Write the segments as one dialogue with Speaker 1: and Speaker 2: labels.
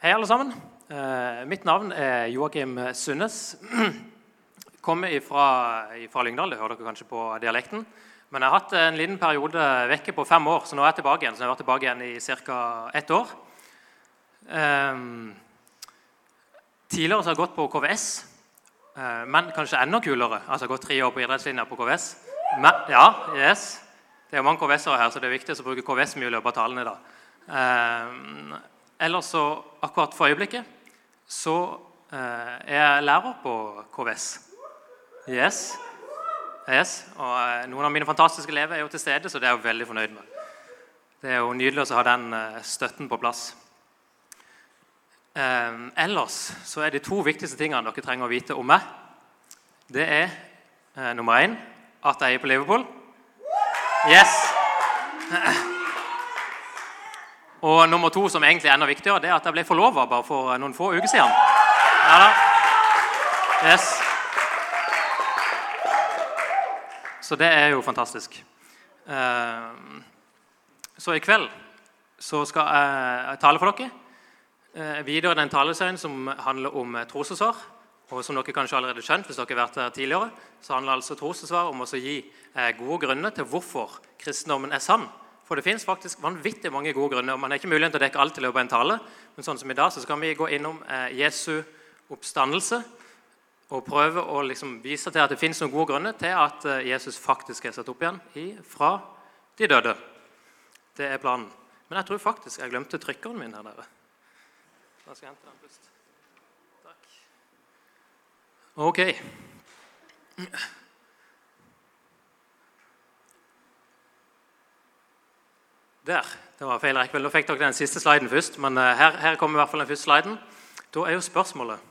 Speaker 1: Hei, alle sammen. Eh, mitt navn er Joakim Sundnes. Kommer fra, Lyngdal, det hører dere kanskje på dialekten. Men jeg har hatt en liten periode vekke på fem år, så nå er jeg tilbake igjen. Så jeg har vært tilbake igjen i ca. ett år. Eh, tidligere har jeg gått på KVS, eh, men kanskje enda kulere. Altså gått tre år på idrettslinja på KVS. Men, ja, yes. Det er jo mange KVS-ere her, så det er viktig å bruke KVS mye i løpet av talene. da. dag. Eh, ellers så, akkurat for øyeblikket, så eh, er jeg lærer på KVS. Yes. yes. Og eh, noen av mine fantastiske elever er jo til stede, så det er jeg jo veldig fornøyd med. Det er jo nydelig å ha den eh, støtten på plass. Eh, ellers så er de to viktigste tingene dere trenger å vite om meg, det er eh, nummer én at jeg er på Liverpool. Yes. Og nummer to, som egentlig er enda viktigere, det er at jeg ble forlova bare for noen få uker siden. Ja da. Yes. Så det er jo fantastisk. Eh, Så i kveld så skal jeg tale for dere. Eh, Videre den taleserien som handler om trosforsvar. Og som dere kanskje allerede skjønt, hvis dere har vært her tidligere, så handler altså trosforsvar om å gi eh, gode grunner til hvorfor kristendommen er sann. For det fins faktisk vanvittig mange gode grunner. Man har ikke mulighet til å dekke alt i løpet av en tale, men sånn som i dag så skal vi gå innom eh, Jesu oppstandelse og prøve å liksom vise til at det fins noen gode grunner til at eh, Jesus faktisk er satt opp igjen i, fra de døde. Det er planen. Men jeg tror faktisk jeg glemte trykkeren min her dere. Da skal jeg hente den først. Takk. Ok. Der. Det var feil rekkefølge. Nå fikk dere den siste sliden først. Men uh, her, her, kommer i hvert fall den første sliden. Da er jo spørsmålet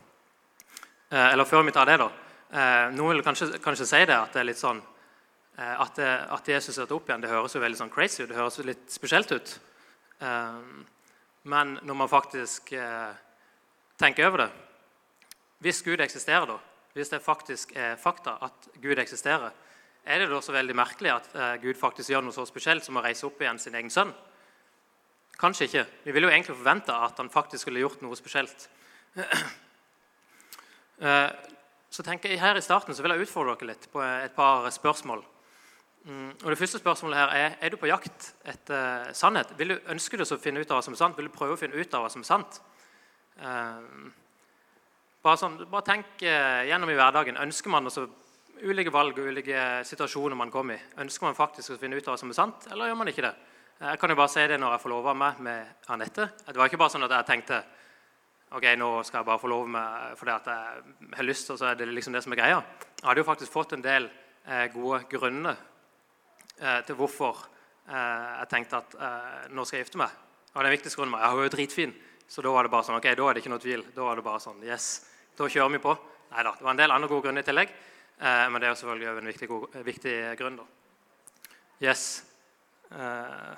Speaker 1: uh, Eller før vi tar det, da. Uh, noen vil kanskje, kanskje, si det at det er litt sånn at, det, at, Jesus er opp igjen, det høres jo veldig sånn crazy ut. Det høres jo litt spesielt ut. men når man faktisk tenker over det Hvis Gud eksisterer, da, hvis det faktisk er fakta at Gud eksisterer, er det da så veldig merkelig at eh, Gud faktisk gjør noe så spesielt som å reise opp igjen sin egen sønn? Kanskje ikke. Vi ville jo egentlig forvente at han faktisk skulle gjort noe spesielt. Eh, så tenker jeg Her i starten så vil jeg utfordre dere litt på et par spørsmål. Mm, og Det første spørsmålet her er er du på jakt etter sannhet. Vil du, ønske du å finne ut av hva som er sant? Vil du prøve å finne ut av hva som er sant? Uh, bare, sånn, bare tenk gjennom i hverdagen. Ønsker man også ulike valg og ulike situasjoner man kommer i. Ønsker man faktisk å finne ut av hva som er sant, eller gjør man ikke det? Jeg kan jo bare si det når jeg forlova meg med Anette. Det var ikke bare sånn at jeg tenkte ok, nå skal jeg bare forlove meg fordi at jeg har lyst, og så er det liksom det som er greia. Jeg hadde jo faktisk fått en del eh, gode grunner eh, til hvorfor eh, jeg tenkte at eh, nå skal jeg gifte meg. Og den viktigste grunnen var jeg var jo dritfin. Så da var det bare sånn, ok, da er det ikke noe tvil. Da var det bare sånn, yes, da kjører vi på. Nei da, det var en del andre gode grunner i tillegg. Eh, men det er jo selvfølgelig en viktig, viktig grunn. da. Yes. Eh,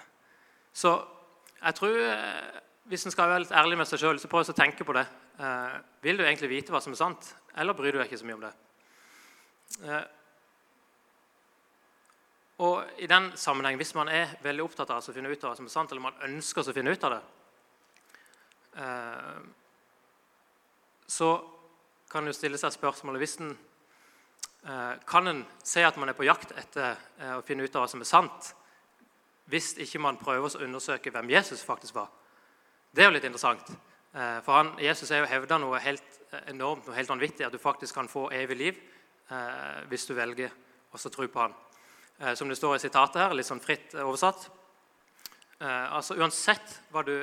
Speaker 1: så jeg tror, eh, hvis en skal være litt ærlig med seg sjøl, så prøv å tenke på det. Eh, vil du egentlig vite hva som er sant, eller bryr du deg ikke så mye om det? Eh, og i den sammenheng, Hvis man er veldig opptatt av å finne ut av hva som er sant, eller man ønsker å finne ut av det, så kan jo stille seg spørsmålet hvis en kan en si at man er på jakt etter eh, å finne ut av hva som er sant, hvis ikke man prøver å undersøke hvem Jesus faktisk var? Det er jo litt interessant. Eh, for han, Jesus er jo hevda noe helt enormt, noe helt vanvittig, at du faktisk kan få evig liv hvis du velger å tro på han. Som det står i sitatet her, litt sånn fritt oversatt. Altså Uansett hva du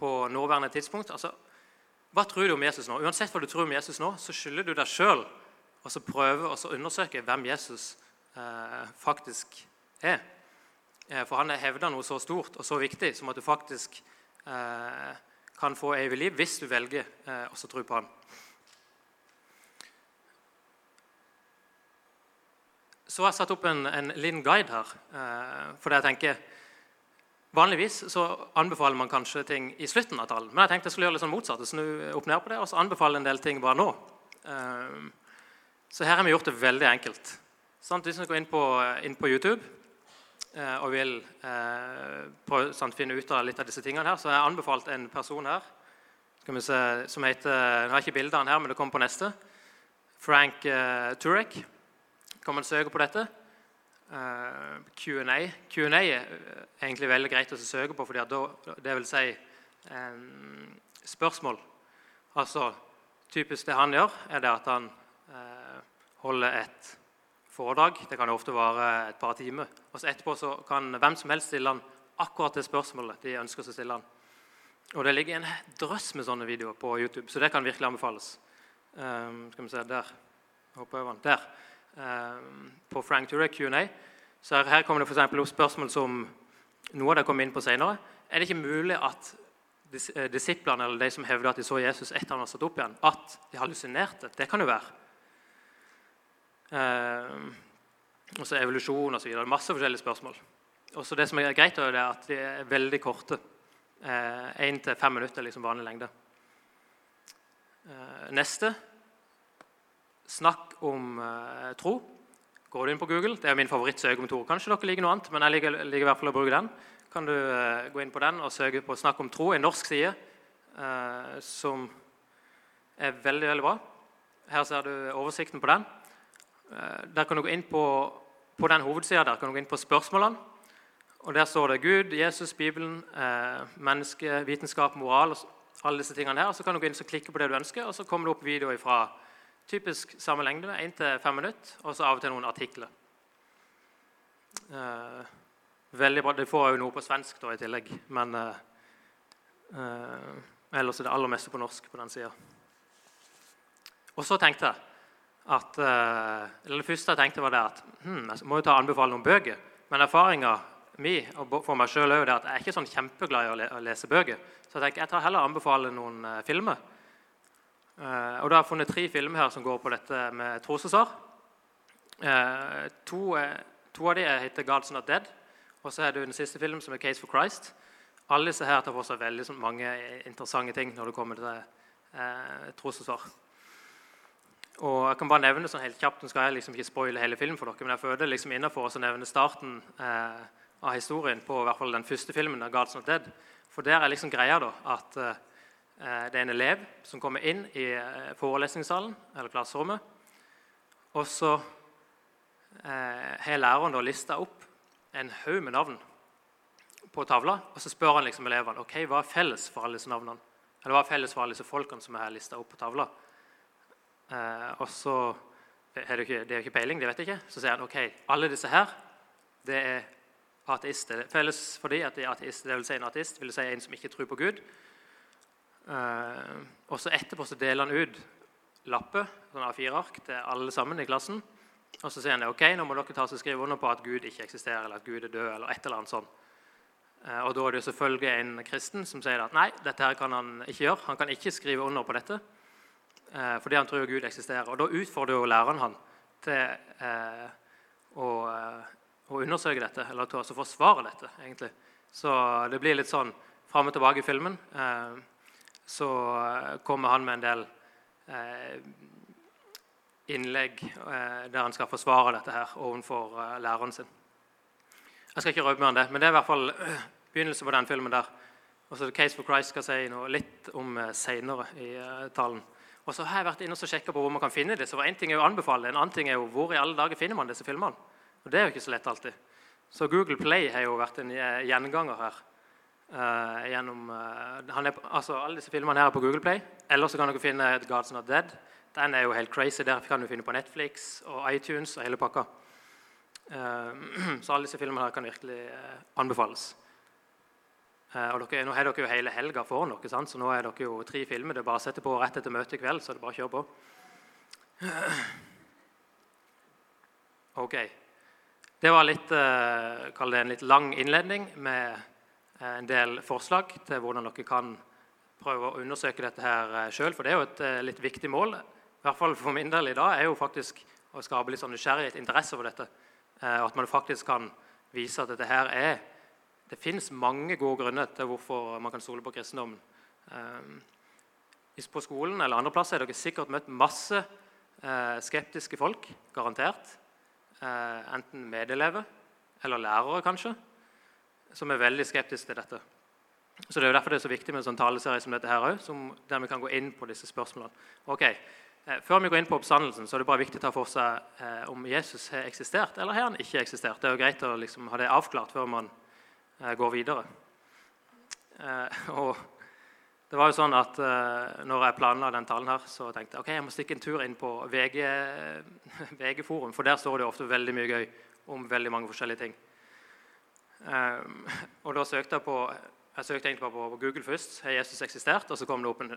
Speaker 1: på nåværende tidspunkt altså, Hva tror du om Jesus nå? Uansett hva du tror om Jesus nå, så skylder du deg sjøl og så prøve å undersøke hvem Jesus eh, faktisk er. Eh, for han hevda noe så stort og så viktig som at du faktisk eh, kan få evig liv hvis du velger eh, å tro på han. Så har jeg satt opp en, en liten guide her. Eh, for jeg tenker Vanligvis så anbefaler man kanskje ting i slutten av talen. Men jeg tenkte jeg skulle gjøre litt sånn motsatt. Snu opp ned på det, og så anbefale en del ting bare nå. Uh, så her har vi gjort det veldig enkelt. Sånn, hvis vi går inn på, inn på YouTube eh, og vil eh, prøve, sånn, finne ut av litt av disse tingene her, så har jeg anbefalt en person her se, som heter Jeg har ikke bildet av han her, men det kommer på neste. Frank eh, Turek. Kan man søke på dette? Uh, Q&A. Q&A er egentlig veldig greit å søke på, da, det vil si spørsmål. Altså, Typisk det han gjør, er det at han holder et foredrag. Det kan jo ofte vare et par timer. Og så etterpå så kan hvem som helst stille han akkurat det spørsmålet de ønsker å stille han. Og det ligger en drøss med sånne videoer på YouTube, så det kan virkelig anbefales. Um, skal vi se, Der. Hopper. Der. Um, på Frank Turek Q&A. Så her, her kommer det for opp spørsmål som noe av det kommer inn på senere. Er det ikke mulig at dis, eh, disiplene eller de som hevder at de så Jesus etter han var satt opp igjen, at de hallusinerte? Det kan jo være. Um, og så evolusjon osv. Masse forskjellige spørsmål. Og så det som er greit, er at de er veldig korte. Én eh, til fem minutter liksom vanlig lengde. Eh, neste snakk om eh, tro. Går du inn på Google, Det er min favorittsøkemotor. Kanskje dere liker noe annet, men jeg liker, liker, i hvert fall å bruke den. Kan du eh, gå inn på den og søke på 'Snakk om tro', en norsk side eh, som er veldig, veldig bra. Her ser du oversikten på den. Eh, der kan du gå inn på, på den hovedsida der kan du gå inn på spørsmålene. Og Der står det Gud, Jesus, Bibelen, eh, menneske, vitenskap, moral og alle disse tingene her. Så kan du gå inn og klikke på det du ønsker, og så kommer det opp videoer fra typisk samme lengde, 1-5 minutter, og så av og til noen artikler. Eh, veldig bra. Du får jo noe på svensk da, i tillegg, men eh, eh, ellers er det aller meste på norsk på den sida. Og så tenkte jeg at eh, Det første jeg tenkte, var det at hmm, jeg må jo ta anbefale noen bøker. Men erfaringa mi og for meg sjøl er at jeg er ikke sånn kjempeglad i å, lese bøker. Så jeg tenker jeg tar heller anbefale noen uh, filmer. Uh, og da har jeg funnet tre filmer her som går på dette med. Uh, to, to, av de heter 'God's Not Dead', og så er det den siste filmen som er 'Case for Christ'. Alle disse her tar for seg veldig sånn, mange interessante ting når det kommer til uh, trosforsvar. Og jeg kan bare nevne sånn helt kjapt, Nå skal jeg liksom ikke spoile hele filmen for dere, men jeg føler liksom innenfor å nevne starten eh, av historien på i hvert fall den første filmen. av God's Not Dead. For der er liksom greia da, at eh, det er en elev som kommer inn i eh, forelesningssalen eller klasserommet. Og så eh, har læreren da lista opp en haug med navn på tavla. Og så spør han liksom elevene ok, hva er felles for alle disse navnene. Eller hva er felles for alle disse folkene som er lista opp på tavla. Eh, og så er det, ikke, det er ikke peiling, det vet jeg ikke. Så sier han ok, alle disse her det er ateister. Felles for de at de er ateister. Det vil si en ateist vil si en som ikke tror på Gud. Uh, og så Etterpå så deler han ut lapper, sånn A4-ark, til alle sammen i klassen. Og så sier han ok, nå må dere ta og skrive under på at Gud ikke eksisterer, eller at Gud er død. eller et eller annet sånt. Uh, og Da er det jo selvfølgelig en kristen som sier at nei, dette her kan han ikke gjøre. Han kan ikke skrive under på dette uh, fordi han tror Gud eksisterer. Og Da utfordrer jo læreren han til å å undersøke dette, eller til å forsvare dette. egentlig. Så det blir litt sånn fram og tilbake i filmen. Eh, så kommer han med en del eh, innlegg eh, der han skal forsvare dette her overfor eh, læreren sin. Jeg skal ikke røpe mer enn det, men det er i hvert fall eh, begynnelsen på den filmen der. Og så Case for Christ skal si noe litt om eh, seinere i talen. Og så har jeg vært inne og sjekka på hvor man kan finne det. Så En ting er å anbefale, en annen ting er jo hvor i alle dager finner man disse filmene. Og det er jo ikke så lett alltid. Så Google Play har jo vært en gjenganger her. Uh, gjennom, uh, er, altså, alle disse filmene her er på Google Play. Eller så kan dere finne God's Not Dead. Den er jo helt crazy. Der kan du finne på Netflix og iTunes og hele pakka. Uh, så alle disse filmene her kan virkelig anbefales. Og dere, Nå har dere jo hele helga foran dere, sant? så nå er dere jo tre filmer. Det er bare å sette på rett etter møtet i kveld, så det er bare å kjøre på. Ok. Det var litt, eh, det en litt lang innledning med eh, en del forslag til hvordan dere kan prøve å undersøke dette her eh, sjøl. For det er jo et litt viktig mål. I hvert fall for min del i dag er jo faktisk å skape litt sånn nysgjerrighet, interesse for dette. Og at man faktisk kan vise at dette her er Det fins mange gode grunner til hvorfor man kan stole på kristendommen. På skolen eller andre plasser har dere sikkert møtt masse skeptiske folk. Garantert eh, enten medelever eller lærere, kanskje, som er veldig skeptiske til dette. Så Det er jo derfor det er så viktig med en sånn taleserie som dette her også, der vi kan gå inn på disse spørsmålene. Ok, eh, Før vi går inn på oppstandelsen, så er det bare viktig å ta for seg eh, om Jesus har eksistert eller har han ikke eksistert. Det er jo greit å liksom ha det avklart før man eh, går videre. Eh, og det var jo sånn at uh, når jeg planla den talen, her, så tenkte jeg ok, jeg må stikke en tur inn på VG, VG-forum. For der står det ofte veldig mye gøy om veldig mange forskjellige ting. Og da søkte jeg på jeg søkte egentlig bare på Google først. Har Jesus eksistert? Og så kom det opp en,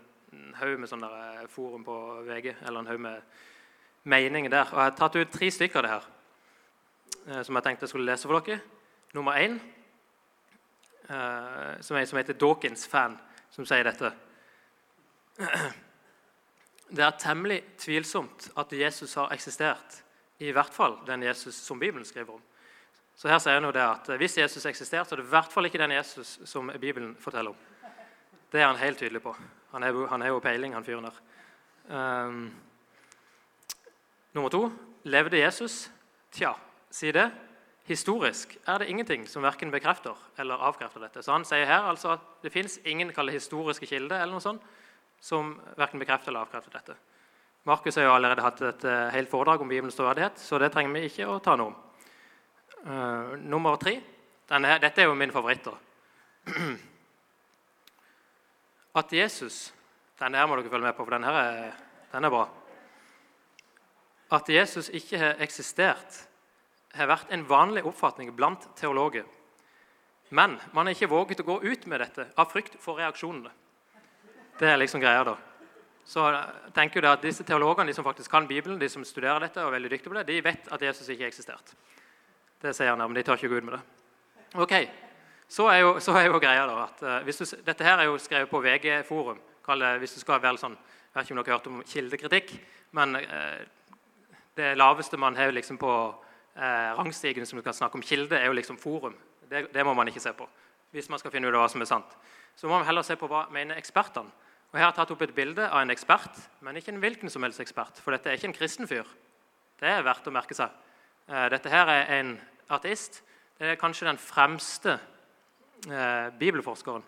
Speaker 1: haug med sånne eh, forum på VG. eller en haug med meninger der. Og jeg har tatt ut tre stykker av det her som jeg tenkte jeg skulle lese for dere. Nummer én, uh, som, er, som heter Dawkins Fan som sier dette. Det er temmelig tvilsomt at Jesus har eksistert, i hvert fall den Jesus som Bibelen skriver om. Så her sier han jo det at Hvis Jesus eksisterte, så er det i hvert fall ikke den Jesus som Bibelen forteller om. Det er han helt tydelig på. Han han er jo peiling, han fyren der. Um, nummer to levde Jesus? Tja, si det. Historisk er det ingenting som verken bekrefter eller avkrefter dette. Så Han sier her altså at det fins ingen historiske kilder eller noe sånt, som verken bekrefter eller avkrefter dette. Markus har jo allerede hatt et uh, helt foredrag om Bibelens troverdighet, så det trenger vi ikke å ta noe om. Uh, nummer tre denne, Dette er jo min favoritt. At Jesus Denne her må dere følge med på, for denne, er, denne er bra. At Jesus ikke har eksistert har vært en vanlig oppfatning blant teologer. Men man har ikke våget å gå ut med dette av frykt for reaksjonene. Det er liksom greia da. Så tenker jeg at Disse teologene de som faktisk kan Bibelen, de som studerer dette, og er veldig dyktige på det, de vet at Jesus ikke har eksistert. Det sier han, men de tør ikke gå ut med det. Ok, Så er jo, så er jo greia da, at uh, du, Dette her er jo skrevet på VG-forum. Hvis du skal være sånn, Jeg vet ikke om dere har hørt om kildekritikk, men eh, det laveste man har liksom på eh, rangstigen som du kan snakke om kilde, er jo liksom forum. Det, det, må man ikke se på hvis man skal finne ut hva som er sant. Så må man heller se på hva mener ekspertene. Og Her har jeg tatt opp et bilde av en ekspert, men ikke en hvilken som helst ekspert. For dette er ikke en kristen fyr. Det er verdt å merke seg. Eh, dette her er en ateist. Det er kanskje den fremste eh, bibelforskeren.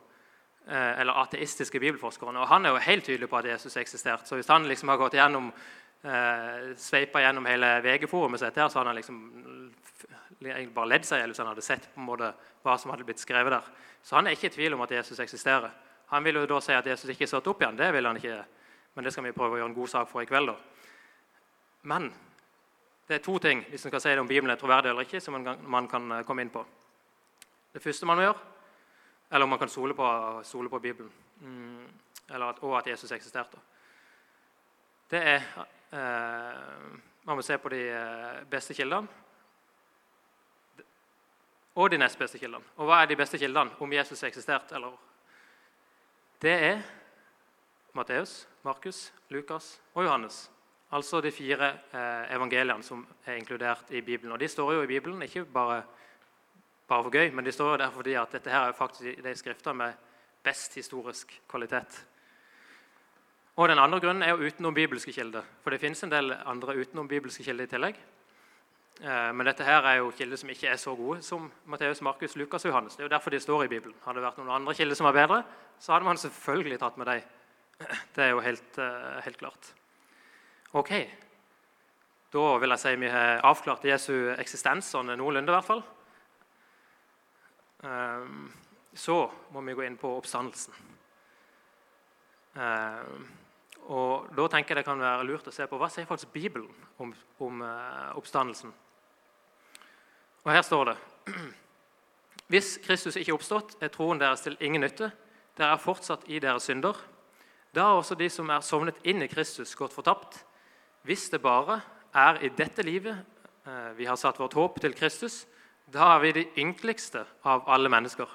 Speaker 1: Eh, eller ateistiske bibelforskeren. Og han er jo helt tydelig på at Jesus har eksistert. Så hvis han liksom har gått gjennom eh, sveipa gjennom hele VG-forumet sitt, så hadde han liksom bare ledd seg hvis han hadde sett på en måte hva som hadde blitt skrevet der. Så han er ikke i tvil om at Jesus eksisterer. Han vil jo da si at Jesus ikke er satt opp igjen. Det vil han ikke. Men det skal vi prøve å gjøre en god sak for i kveld. da. Men det er to ting hvis man skal si det om Bibelen er troverdig eller ikke, som man kan eh, komme inn på. Det første man må gjøre, eller om man kan stole på, på Bibelen, mm, at, og at Jesus eksisterte, det er man må se på de eh, beste kildene og de nest beste kildene. Og hva er de beste kildene om Jesus eksisterte? Eller? Det er Matteus, Markus, Lukas og Johannes. Altså de fire eh, evangeliene som er inkludert i Bibelen. Og De står jo i Bibelen ikke bare, bare for gøy, men de står jo der fordi at dette her er faktisk de skriftene med best historisk kvalitet. Og Den andre grunnen er jo utenom bibelske kilder. For det finnes en del andre utenom bibelske kilder i tillegg. Eh, men dette her er jo kilder som ikke er så gode som Matteus, Markus, Lukas og Johannes. Det er jo derfor de står i Bibelen. Hadde det vært noen andre kilder som var bedre, så hadde man selvfølgelig tatt med dem. Det er jo helt, eh, helt klart. Ok, Da vil jeg si vi har avklart Jesu eksistens sånn noenlunde, i hvert fall. Eh, så må vi gå inn på oppstandelsen. Og Da tenker jeg det kan være lurt å se på hva sier faktisk Bibelen om, om uh, oppstandelsen. Og Her står det Hvis Kristus ikke er oppstått, er troen deres til ingen nytte. Dere er fortsatt i deres synder. Da har også de som er sovnet inn i Kristus, gått fortapt. Hvis det bare er i dette livet uh, vi har satt vårt håp til Kristus, da er vi de ynkeligste av alle mennesker.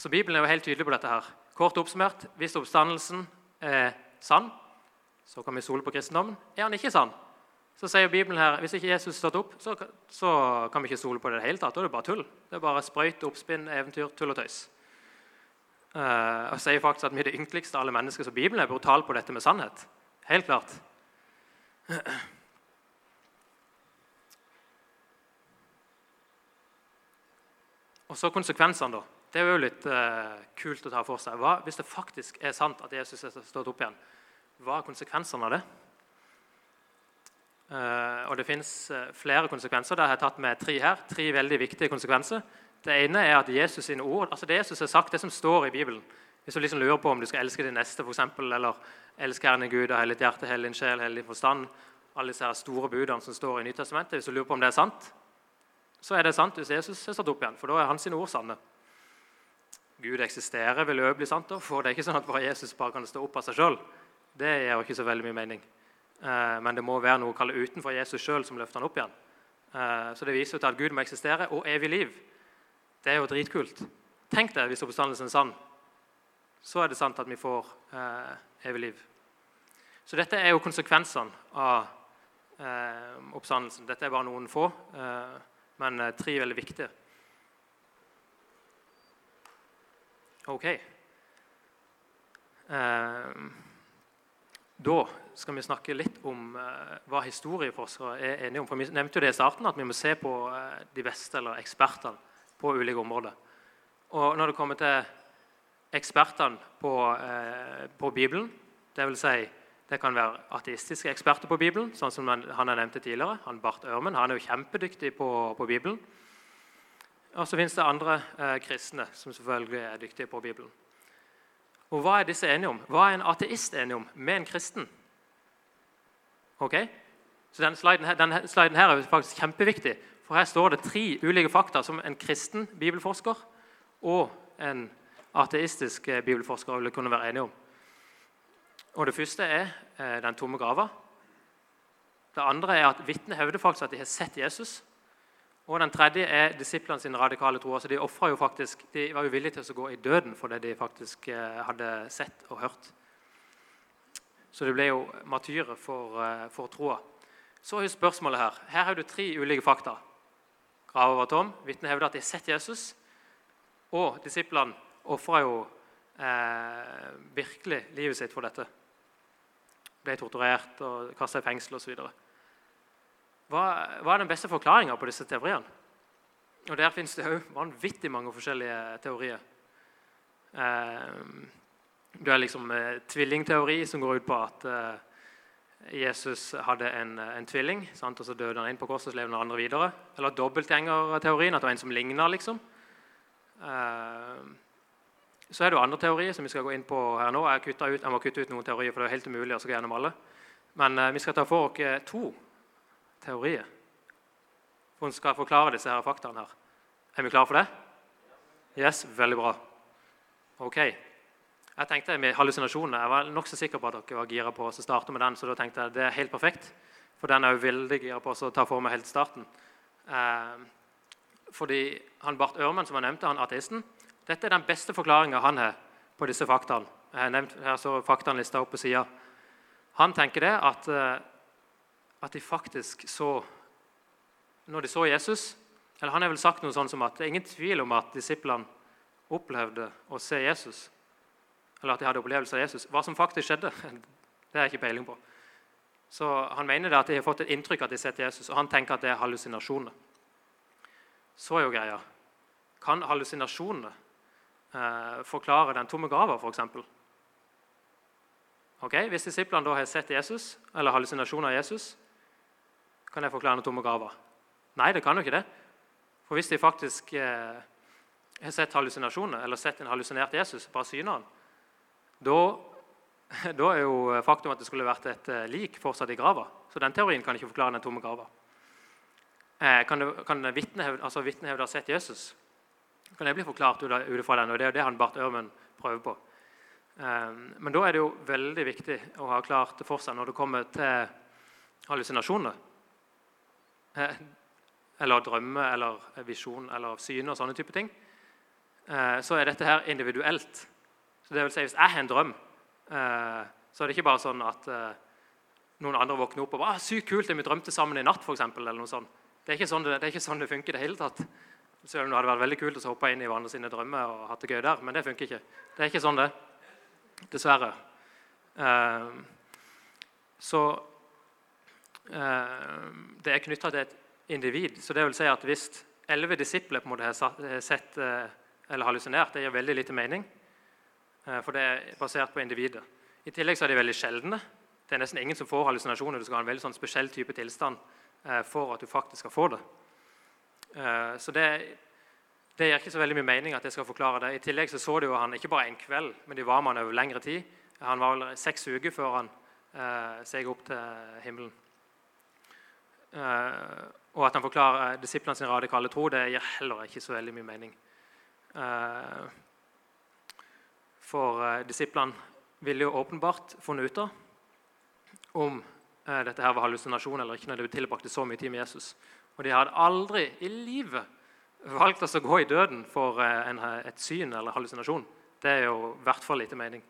Speaker 1: Så Bibelen er jo helt tydelig på dette. her. Kort oppsummert, Hvis oppstandelsen er sann, så kan vi stole på kristendommen. Er han ikke sann, så sier Bibelen her hvis ikke Jesus stått opp, så, så, kan vi ikke stole på det i det hele tatt. Da er det bare tull. Det er bare sprøyt, oppspinn, eventyr, tull og tøys. Uh, og sier faktisk at vi er det ynkeligste av alle mennesker. Så Bibelen er brutal på dette med sannhet. Helt klart. Og så konsekvensene, da. Det er jo litt uh, kult å ta for seg. Hva, hvis det faktisk er sant at Jesus er stått opp igjen, hva er konsekvensene av det? Uh, og Det fins uh, flere konsekvenser. Det har jeg tatt med tre her. Tre veldig viktige konsekvenser. Det ene er at Jesus sine ord, altså det Jesus har sagt, det som står i Bibelen Hvis du liksom lurer på om du skal elske din neste, eksempel, eller elske Herren Gud av hele ditt hjerte, hele din sjel, hele din forstand Alle disse her store budene som står i Nytestamentet. Hvis du lurer på om det er sant, så er det sant hvis Jesus er stått opp igjen. For da er hans ord sanne. Gud eksisterer, vil òg bli sant. Da. For det er ikke sånn at bare Jesus bare kan stå opp av seg sjøl. Det gir jo ikke så veldig mye mening. Eh, men det må være noe å kalle utenfor Jesus sjøl som løfter han opp igjen. Eh, så det viser jo til at Gud må eksistere, og evig liv. Det er jo dritkult. Tenk deg hvis oppstandelsen er sann. Så er det sant at vi får eh, evig liv. Så dette er jo konsekvensene av eh, oppstandelsen. Dette er bare noen få, eh, men tre veldig viktige. Ok. Eh, da skal vi snakke litt om uh, hva historieforskere er enige om. For Vi nevnte jo det i starten, at vi må se på uh, de beste eller ekspertene på ulike områder. Og når det kommer til ekspertene på, uh, på Bibelen, dvs. Si, det kan være ateistiske eksperter på Bibelen, sånn som han, har jeg nevnte tidligere. Han Bart Ørmen han er jo kjempedyktig på, på Bibelen. Og så fins det andre kristne som selvfølgelig er dyktige på Bibelen. Og hva er disse enige om? Hva er en ateist enig om med en kristen? Ok? Så Denne sliden, her, denne sliden her er faktisk kjempeviktig. For her står det tre ulike fakta som en kristen bibelforsker og en ateistisk eh, bibelforsker ville kunne være enige om. Og Det første er eh, den tomme grava. Det andre er at vitnet hevder faktisk at de har sett Jesus. Og den tredje er disiplene sin radikale tro. Altså de, jo faktisk, de var jo villige til å gå i døden for det de faktisk eh, hadde sett og hørt. Så de ble jo matyrer for, eh, for troa. Så er spørsmålet her. Her har du tre ulike fakta. Grava var tom. Vitnet hevder at de har sett Jesus. Og disiplene ofra jo eh, virkelig livet sitt for dette. Ble torturert og kasta i fengsel osv. Hva, hva er den beste forklaringa på disse teoriene? Og Der finnes det òg vanvittig mange forskjellige teorier. Eh, du har liksom eh, tvillingteori, som går ut på at eh, Jesus hadde en, en tvilling, sant? og så døde han inn på korset og levde den andre videre. Eller dobbeltgjengerteorien, at det var en som ligna. Liksom. Så er det jo andre teorier som vi skal gå inn på her nå. Jeg, ut, jeg må kutte ut noen teorier, for det er helt umulig å gå gjennom alle. Men vi skal ta for oss to teorier. Hun skal forklare disse her faktaene. her. Er vi klare for det? Yes, veldig bra. Ok. Jeg tenkte med hallusinasjonene, jeg var nokså sikker på at dere var gira på å starte med den. så da tenkte jeg det er helt perfekt, for den er jo veldig gira på å ta for meg helt starten. Eh, fordi han Bart Ørmen, som jeg nevnte, han ateisten, dette er den beste forklaringa han har på disse faktaene. Jeg har nevnt her så faktaene lista opp på sida. Han tenker det at eh, at de faktisk så Når de så Jesus eller Han har vel sagt noe sånn som at det er ingen tvil om at disiplene opplevde å se Jesus. Eller at de hadde opplevelse av Jesus. Hva som faktisk skjedde, det har jeg ikke peiling på. Så Han mener det at de har fått et inntrykk av at de har sett Jesus, og han tenker at det er hallusinasjoner. Så er jo greia Kan hallusinasjonene eh, forklare den tomme grava, f.eks.? Okay, hvis disiplene da har sett Jesus, eller hallusinasjoner av Jesus, kan jeg forklare noen tomme graver? Nei, det kan jo ikke det. For hvis de faktisk eh, har sett hallusinasjoner, eller sett en hallusinert Jesus, bare syner han, da, er jo faktum at det skulle vært et eh, lik fortsatt i grava. Så den teorien kan ikke forklare den tomme grava. Eh, kan, det, kan vitnehevde altså ha sett Jesus? Kan det bli forklart ut fra den? og Det er jo det han Barth Ørmen prøver på. Eh, men da er det jo veldig viktig å ha klart for seg når det kommer til hallusinasjoner eller drømme eller visjon eller syner og sånne type ting, eh, så er dette her individuelt. Så det vil si, Hvis jeg har en drøm, eh, så er det ikke bare sånn at noen andre våkner opp og bare, 'Sykt kult, vi drømte sammen i natt', for eksempel, eller noe sånt. Det er sånn det, det, ikke sånn det funker i det hele tatt. Selv om det hadde vært veldig kult å hoppe inn i hverandre sine drømmer og hatt det gøy der, men det funker ikke. Det er ikke sånn, det. Dessverre. Så Eh, det er knytta til et individ. Så det vil si at Hvis elleve disipler på en måte har sett, eller hallusinert, det gir veldig lite mening. Eh, for det er basert på individet. I tillegg så er de veldig sjeldne. Det er nesten ingen som får hallusinasjoner. Du skal ha en veldig sånn spesiell type tilstand eh, for at du faktisk skal få det. Eh, så det, det, gir ikke så veldig mye mening at jeg skal forklare det. I tillegg så, så de jo han ikke bare en kveld, men de var med han over lengre tid. Han var vel seks uker før han eh, seg opp til himmelen. Eh, og at han forklarer disiplene sin radikale tro, det gir heller ikke så veldig mye mening. Eh, for eh, disiplene ville jo åpenbart funnet ut av om eh, dette her var hallusinasjon eller ikke når de tilbrakte så mye tid med Jesus. Og de hadde aldri i livet valgt oss å gå i døden for en, et syn eller hallusinasjon. Det er jo i hvert fall lite mening.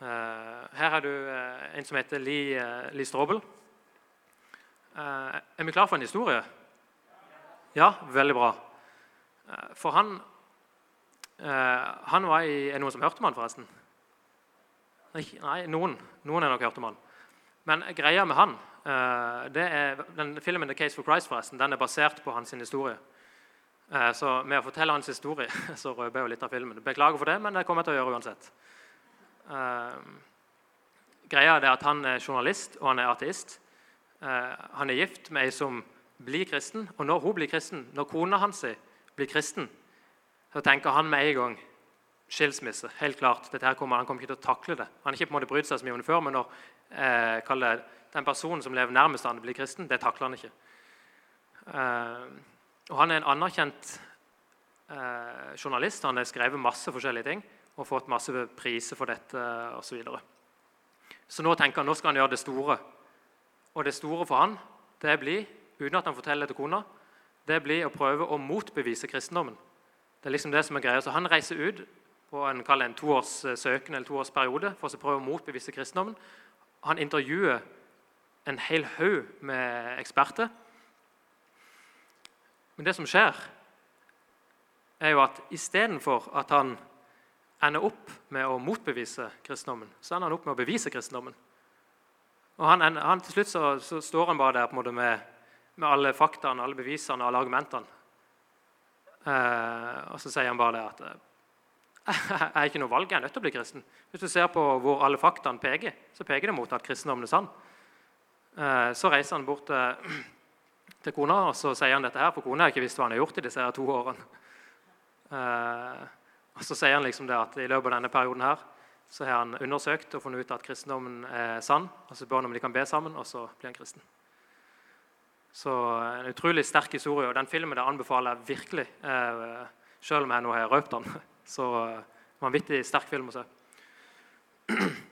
Speaker 1: Her har du en som heter Lee, Lee Strobel. Er vi klar for en historie? Ja, veldig bra. For han Eh, han var i, Er det noen som hørte om han, forresten? Nei, noen. Noen har nok hørt om han. Men greia med han det er, den Filmen 'The Case for Christ' forresten, den er basert på hans historie. Så med å fortelle hans historie så røper jeg jo litt av filmen. Beklager for det, men det kommer jeg til å gjøre uansett. Greia er at Han er journalist og han er ateist. han er gift med ei som blir kristen. Og når hun blir kristen, når kona hans blir kristen, så tenker han med en gang skilsmisse. helt klart. Kommer, han kommer ikke til å takle det. Han har ikke på en måte brydd seg så mye om det før, men når eh, den personen som lever nærmest han blir kristen, det takler han ikke. Eh, og Han er en anerkjent eh, journalist. Han har skrevet masse forskjellige ting og fått masse priser for dette osv. Så, videre. så nå tenker han nå skal han gjøre det store. Og det store for han, det blir, uten at han forteller det til kona, det blir å prøve å motbevise kristendommen. Det er liksom det som er greia. Så Han reiser ut på en, en toårs eh, søken eller toårsperiode for å prøve å motbevise kristendommen. Han intervjuer en hel haug med eksperter. Men det som skjer, er jo at istedenfor at han ender opp med å motbevise kristendommen, så ender han opp med å bevise kristendommen. Og han, han, Til slutt så, så, står han bare der på en med, med alle faktaene, alle bevisene alle argumentene. Eh, og så sier han bare det at eh, jeg er ikke noe valg, jeg er nødt til å bli kristen. Hvis du ser på hvor alle faktaene peker, så peker det mot at kristendommen er sann. Eh, så reiser han bort til, til kona og så sier han dette her, for kona har ikke visst hva han har gjort i disse her to årene. Eh, så sier han liksom det at i løpet av denne perioden her, så har han undersøkt og funnet ut at kristendommen er sann. og Så spør han om de kan be sammen, og så blir han kristen. Så En utrolig sterk historie. og Den filmen der anbefaler jeg virkelig. Eh, selv om jeg nå har røpt den. Så eh, vanvittig sterk film å se.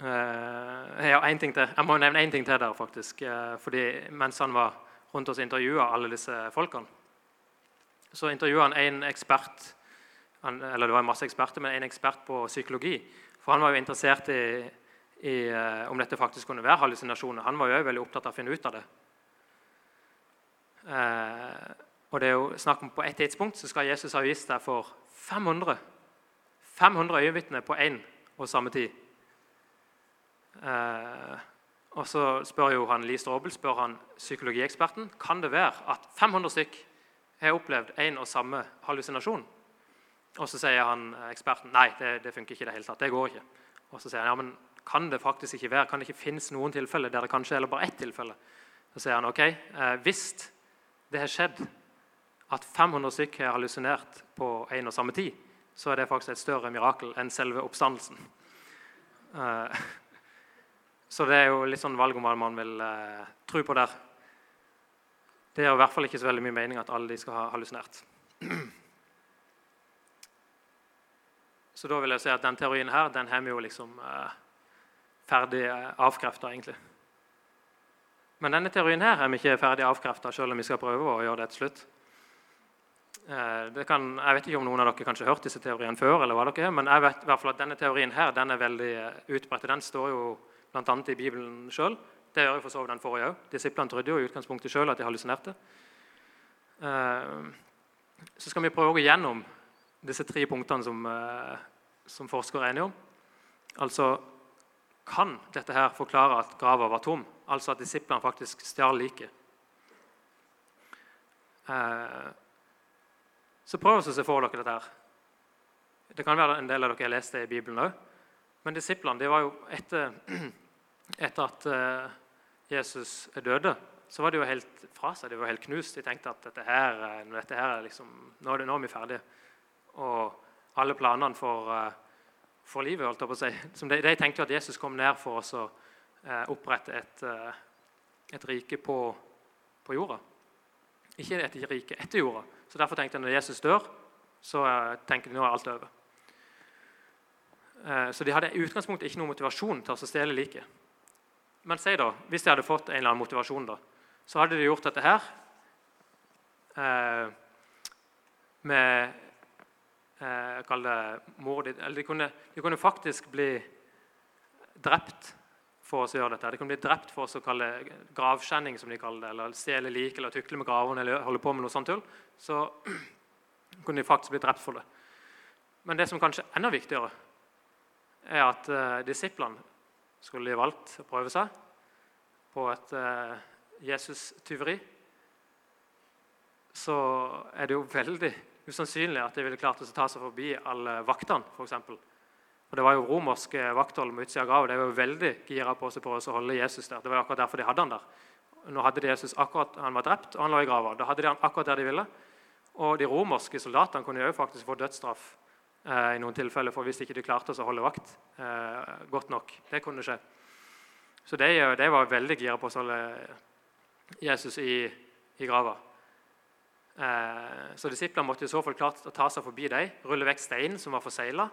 Speaker 1: Eh, jeg, har ting til. jeg må nevne én ting til der. faktisk. Eh, fordi Mens han var rundt oss intervjua alle disse folkene, så intervjua han en ekspert eller det var masse eksperter, men en ekspert på psykologi. For han var jo interessert i i, eh, om dette faktisk kunne være hallusinasjoner. Han var jo veldig opptatt av å finne ut av det. Eh, og det er jo snakk om På et tidspunkt så skal Jesus ha vist deg for 500 500 øyenvitner på én og samme tid. Eh, og så spør jo han Lee Strobel, spør han psykologieksperten kan det være at 500 stykk har opplevd én og samme hallusinasjon. Og så sier han eh, eksperten nei, det, det funker ikke i det hele tatt. Det går ikke. Og så sier han ja, men kan det faktisk ikke være. Kan det ikke finnes noen tilfeller der det kanskje er bare ett tilfelle? Så sier han ok, eh, hvis det har skjedd at 500 stykk har hallusinert på en og samme tid, så er det faktisk et større mirakel enn selve oppstandelsen. Eh, så det er jo litt sånn valg om hva man vil eh, tro på der. Det er i hvert fall ikke så veldig mye mening at alle de skal ha hallusinert. Så da vil jeg si at den teorien her, den har vi jo liksom eh, ferdig avkrefta, egentlig. Men denne teorien her er vi ikke ferdig avkrefta, selv om vi skal prøve å gjøre det til slutt. Eh, kan, jeg vet ikke om noen av dere kanskje har hørt disse teoriene før, eller hva dere er, men jeg vet i hvert fall at denne teorien her, den er veldig eh, utbredt. Den står jo bl.a. i Bibelen sjøl. Det gjør jo for så vidt den forrige òg. Disiplene trodde jo i utgangspunktet sjøl at de hallusinerte. Eh, så skal vi prøve å gå gjennom disse tre punktene som, som forskere er enige om. Altså kan dette her forklare at grava var tom? altså at disiplene faktisk stjal liket. Eh, så prøv å se for dere dette. her. Det kan være en del av dere har lest det i Bibelen òg. Men disiplene det var jo etter, etter at eh, Jesus døde, så var de jo helt fra seg. De var helt knust. De tenkte at dette her, eh, dette her er liksom, nå, er det, nå er vi ferdige. Og alle planene for, for livet holdt jeg på å si, de, de, tenkte at Jesus kom ned for oss å opprette et, et rike på, på jorda. Ikke et rike etter jorda. Så Derfor tenkte jeg når Jesus dør, så tenker de nå er alt over. Eh, så de hadde i utgangspunktet ikke noen motivasjon til å stjele liket. Men si da, hvis de hadde fått en eller annen motivasjon, da, så hadde de gjort dette her eh, med eh, Kall det mor Eller de kunne, de kunne, faktisk bli drept for å gjøre dette. De kunne bli drept for å kalle gravskjenning, som de kaller det, eller stjele lik eller tukle med gravene eller holde på med noe sånt tull. Så kunne de faktisk bli drept for det. Men det som kanskje er enda viktigere, er at uh, disiplene skulle de valgt å prøve seg på et uh, Jesus-tyveri, så er det jo veldig usannsynlig at de ville klart å ta seg forbi alle vaktene. For eksempel. og Det var jo romersk vakthold med utsida av graven. De var jo veldig gira på seg på å holde Jesus der. Det var jo akkurat derfor de hadde han der. Nå hadde de Jesus akkurat, Han var drept, og han lå i grava. Da hadde de han akkurat der de ville. Og de romerske soldatene kunne jo faktisk få dødsstraff eh, i noen tilfeller for hvis ikke du klarte å holde vakt eh, godt nok. Det kunne skje. Så de, de var veldig gira på å holde Jesus i, i grava. Eh, så disiplene måtte i så fall klart å ta seg forbi dem, rulle vekk steinen som var forsegla,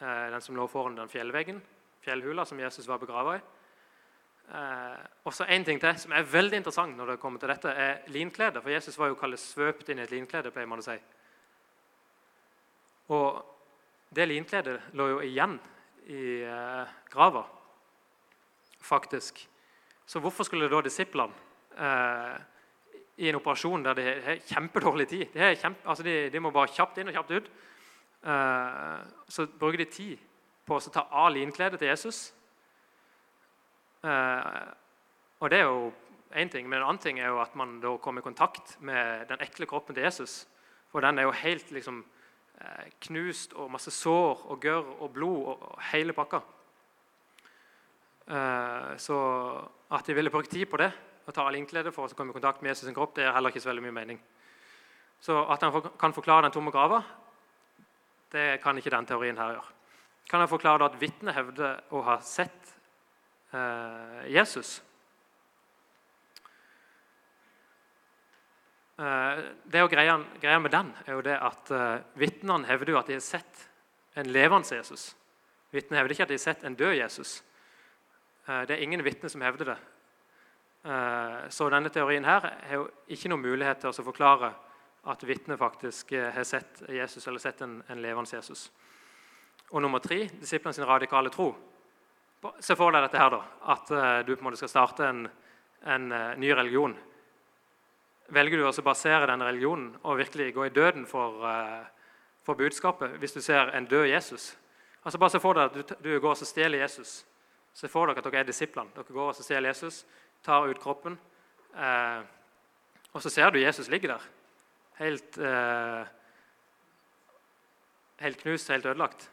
Speaker 1: eh, den som lå foran den fjellveggen, fjellhula som Jesus var begrava i. Eh, og så En ting til som er veldig interessant når det kommer til dette, er linklede. For Jesus var jo kallet svøpt inn i et linklede. pleier man å si. Og det linkledet lå jo igjen i eh, grava, faktisk. Så hvorfor skulle da disiplene eh, i en operasjon der de har kjempedårlig tid de, kjempe, altså de, de, må bare kjapt inn og kjapt ut. Eh, så bruker de tid på å ta av linkledet til Jesus. Eh, og det er jo én ting, men en annen ting er jo at man da kommer i kontakt med den ekle kroppen til Jesus. For den er jo helt liksom knust og masse sår og gørr og blod og hele pakka. Eh, så at de ville brukt tid på det og ta linklede for å komme i kontakt med Jesus' sin kropp, det er heller ikke så veldig mye mening. Så at han kan forklare den tomme grava, det kan ikke den teorien her gjøre. Kan han forklare at vitnet hevder å ha sett eh, Jesus? Det og greia, greia, med den er jo det at uh, Vitnene hevder jo at de har sett en levende Jesus. Vitnene hevder ikke at de har sett en død Jesus. Uh, det er ingen vitner som hevder det. Så denne teorien her har jo ikke noen mulighet til å forklare at vitnet faktisk har sett Jesus eller sett en, en levende Jesus. Og nummer tre disiplene sin radikale tro. Se for deg dette her da, at du på en måte skal starte en, en ny religion velger du å basere den religionen og virkelig gå i døden for, uh, for, budskapet hvis du ser en død Jesus? Altså Bare se for deg at du, du går og stjeler Jesus. Se for dere at dere er disiplene. Dere går og stjeler Jesus, tar ut kroppen, uh, og så ser du Jesus ligge der. Helt, uh, helt knust, helt ødelagt.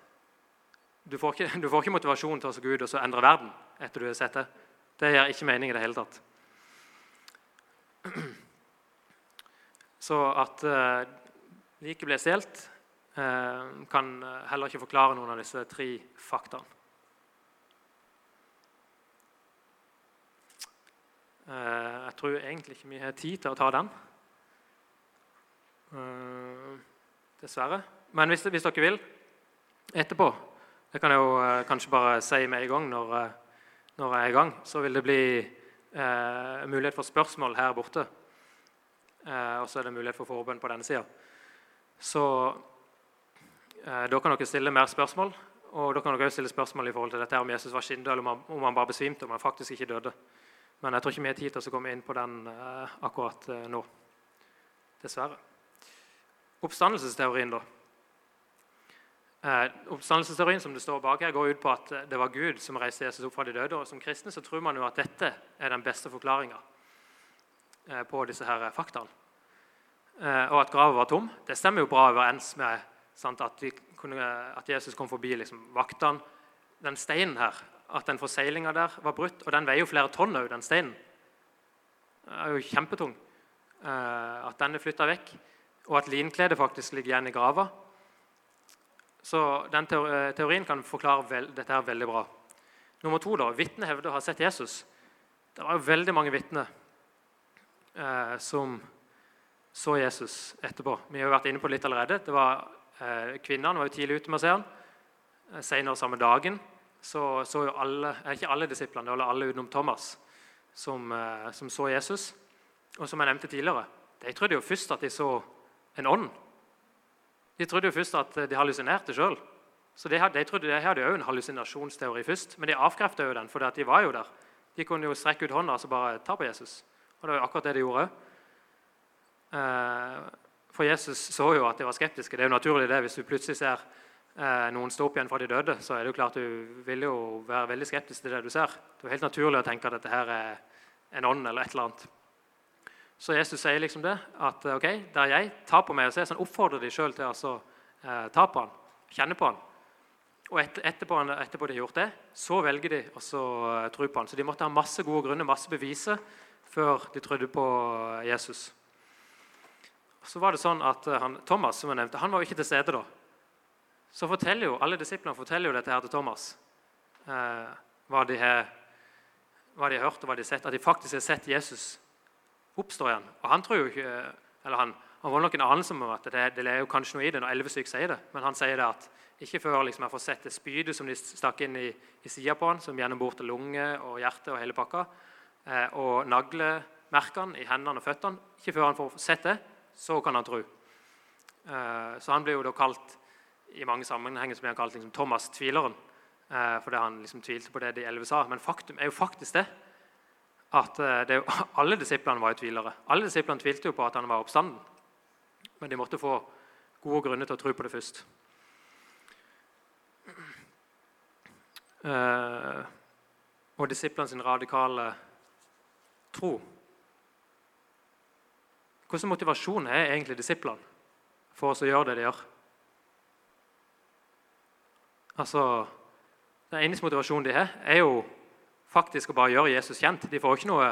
Speaker 1: Du får, ikke, du får ikke motivasjon til å gå ut og endre verden etter du har sett det. Det gir ikke mening i det hele tatt. Så at eh, ikke ble stjålet, eh, kan eh, heller ikke forklare noen av disse tre faktaene. Eh, jeg tror egentlig ikke vi har tid til å ta den. Eh, dessverre. Men hvis, hvis, dere vil etterpå Det kan jeg jo eh, kanskje bare si med en gang når, når jeg er i gang. Så vil det bli mulighet for spørsmål her borte. Eh, og så er det mulighet for forbønn på denne sida. Så eh, da kan dere stille mer spørsmål. Og da kan dere også stille spørsmål i forhold til dette om Jesus var skinnet, eller om han, om han bare besvimte, om han faktisk ikke døde. Men jeg tror ikke vi har tid til å komme inn på den eh, akkurat eh, nå. Dessverre. Oppstandelsesteorien, da. Eh, oppstandelsesteorien som det står bak her, går ut på at det var Gud som reiste Jesus opp fra de døde. og Som kristne så tror man jo at dette er den beste forklaringa på disse her faktaene. Eh, og at graven var tom, det stemmer jo bra overens med sant, at, kunne, at, Jesus kom forbi liksom, vaktene. Den steinen her, at den forseglinga der var brutt, og den veier jo flere tonn òg, den steinen. Den er jo kjempetung. Eh, at den er flytta vekk, og at linkledet faktisk ligger igjen i grava. Så den eh, teorien kan forklare dette her veldig bra. Nummer to, da. Vitnet hevder å ha sett Jesus. Det var jo veldig mange vitner eh, som så Jesus etterpå. Vi har jo vært inne på det litt allerede. Det var, eh, Kvinnene var jo tidlig ute med å se ham. Eh, senere samme dagen så, så jo alle, eh, ikke alle disiplene, det var alle utenom Thomas, som, eh, som, så Jesus. Og som jeg nevnte tidligere, de trodde jo først at de så en ånd. De trodde jo først at de hallusinerte sjøl. Så de, de, trodde de hadde jo en hallusinasjonsteori først, men de avkrefta jo den, for de var jo der. De kunne jo strekke ut hånda og bare ta på Jesus. Og det var akkurat det de gjorde. Eh, for Jesus så jo at de var skeptiske. Det er jo naturlig det. Hvis du plutselig ser eh, noen stå opp igjen fra de døde, så er det jo klart du vil jo være veldig skeptisk til det du ser. Det er helt naturlig å tenke at dette her er en ånd eller et eller annet. Så Jesus sier liksom det, at ok, der jeg ta på meg og se. så han oppfordrer de sjøl til å altså, eh, ta på han, kjenne på han. Og et, etterpå, etterpå, de har gjort det, så velger de å uh, tro på han. Så de måtte ha masse gode grunner, masse beviser, før de trodde på Jesus. Så var det sånn at uh, han, Thomas som jeg nevnte, han var jo ikke til stede da. Så forteller jo, alle disiplene forteller jo dette her til Thomas. eh, hva, de har, hva de har hørt og hva de har sett. At de faktisk har sett Jesus oppstår igjen. Og han tror jo ikke, eller han, han var nok en anelse om at det, det, er jo kanskje noe i det når elleve stykker sier det, men han sier det at ikke før liksom, jeg får sett det spydet som de stakk inn i, i sida på han, som gjennom bort lunge og hjerte og hele pakka, eh, og naglemerkene i hendene og føttene. Ikke før han får sett det, så kan han tro. Eh, så han blir jo da kalt i mange sammenhenger blir han kalt liksom, Thomas tvileren. Eh, fordi han liksom tvilte på det de elleve sa. Men faktum er jo faktisk det at eh, det, alle disiplene var jo tvilere. Alle disiplene tvilte jo på at han var oppstanden. Men de måtte få gode grunner til å tro på det først. Og disiplene sin radikale tro. Hvilken motivasjon er egentlig disiplene for oss å gjøre det de gjør? Altså, Den eneste motivasjonen de har, er jo faktisk å bare gjøre Jesus kjent. De får ikke noe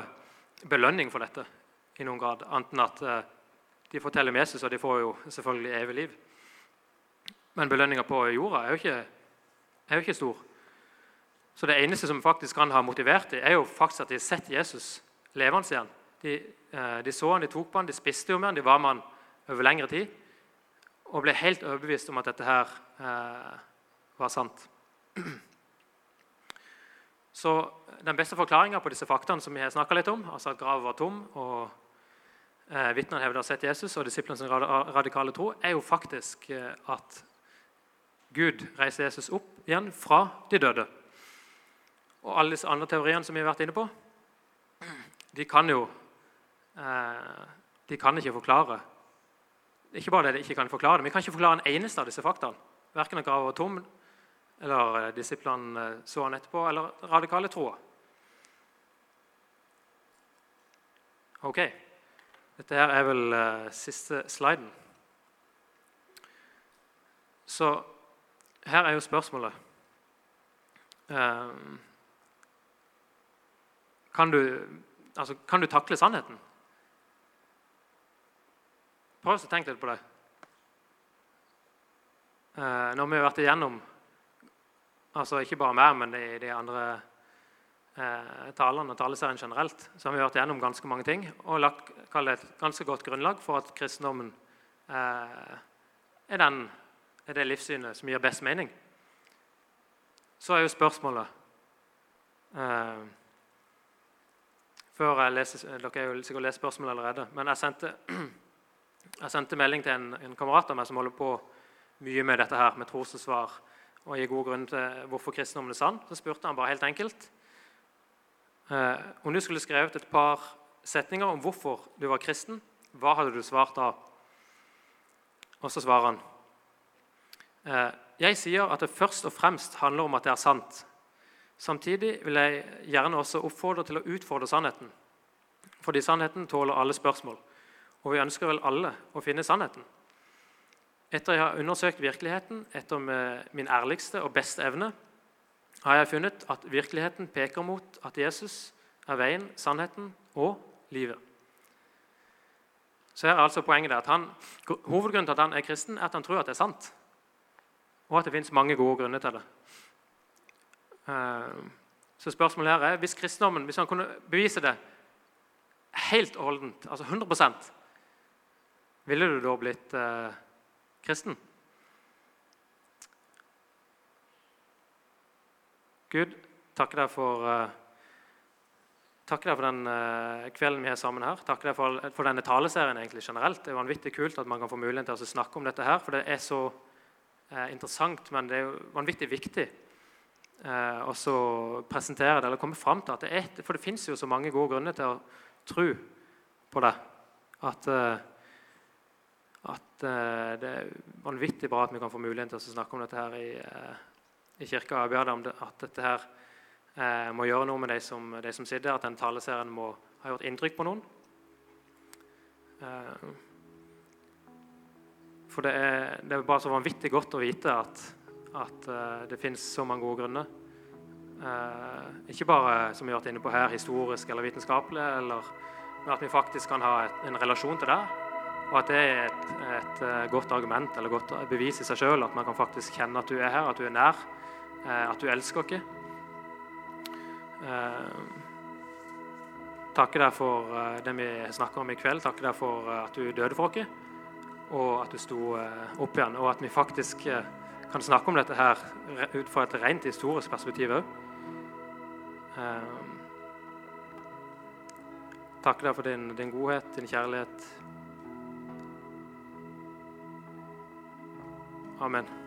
Speaker 1: belønning for dette i noen grad, annet enn at uh, de forteller om Jesus, og de får jo selvfølgelig evig liv. Men belønninga på jorda er jo, ikke, er jo ikke stor. Så det eneste som faktisk kan ha motivert dem, er jo faktisk at de har sett Jesus levende igjen. De, uh, de så han, de tok på han, de spiste jo med han, de var med han over lengre tid. Og ble helt overbevist om at dette her eh, var sant. Så den beste forklaringa på disse faktaene som vi har snakka litt om, altså at graven var tom, og eh, vitnene hevder å ha sett Jesus, og disiplenes radikale tro, er jo faktisk eh, at Gud reiser Jesus opp igjen fra de døde. Og alle disse andre teoriene som vi har vært inne på, de kan jo eh, De kan ikke forklare Ikke bare det de ikke kan forklare det, vi kan ikke forklare en eneste av disse faktaene. Verken at Grav var tom, eller eh, disiplene så han etterpå, eller radikale troa. Ok. Dette her er vel uh, siste sliden. Så her er jo spørsmålet um, kan, du, altså, kan du takle sannheten? Prøv å tenke litt på det. Uh, når vi har vært igjennom altså ikke bare meg, men de, de andre eh, talene og taleserien generelt, så har vi vært igjennom ganske mange ting og lagt et ganske godt grunnlag for at kristendommen eh, er, den, er, det livssynet som gir best mening. Så er jo spørsmålet eh, før jeg leser, Dere er jo sikkert lest spørsmålet allerede. Men jeg sendte, jeg sendte melding til en, en kamerat av meg som holder på mye med dette her, med trosforsvar og gir god grunn til hvorfor kristendommen er sann, så spurte han bare helt enkelt eh, om du skulle skrevet et par setninger om hvorfor du var kristen, hva hadde du svart da? Og så svarer han eh, jeg sier at det først og fremst handler om at det er sant. Samtidig vil jeg gjerne også oppfordre til å utfordre sannheten. Fordi sannheten tåler alle spørsmål, og vi ønsker vel alle å finne sannheten. Etter jeg har undersøkt virkeligheten etter min ærligste og beste evne, har jeg funnet at virkeligheten peker mot at Jesus er veien, sannheten og livet. Så her er altså poenget at han, Hovedgrunnen til at han er kristen, er at han tror at det er sant, og at det fins mange gode grunner til det. Eh, så spørsmålet her er hvis kristendommen, hvis han kunne bevise det helt og holdent, altså 100% ville du da blitt eh, kristen? Gud, takker deg for eh, takker deg for den eh, kvelden vi har sammen her. Takker deg for, for, denne taleserien egentlig generelt. Det er vanvittig kult at man kan få muligheten til å snakke om dette her, for det er så uh, interessant, men det er jo vanvittig viktig uh, så presentere det eller komme fram til at det er For det fins jo så mange gode grunner til å tro på det. At, at det er vanvittig bra at vi kan få muligheten til å snakke om dette her i i kirka Jeg ber deg om det, at dette her eh, må gjøre noe med de som, de som sitter At den taleserien må ha gjort inntrykk på noen. Eh, for det er, det er, bare så vanvittig godt å vite at, at eh, det finnes så mange gode grunner. Eh, ikke bare som vi har vært inne på her, historisk eller vitenskapelig, eller, men at vi faktisk kan ha en relasjon til det. Og at det er et, et, eh, godt argument eller godt bevis i seg sjøl at man kan faktisk kjenne at du er her, at du er nær. At du elsker oss. Takke deg for det vi snakker om i kveld. Takke deg for at du døde for oss, og at du sto opp igjen. Og at vi faktisk kan snakke om dette her ut fra et rent historisk perspektiv òg. Takker deg for din, din godhet, din kjærlighet. Amen.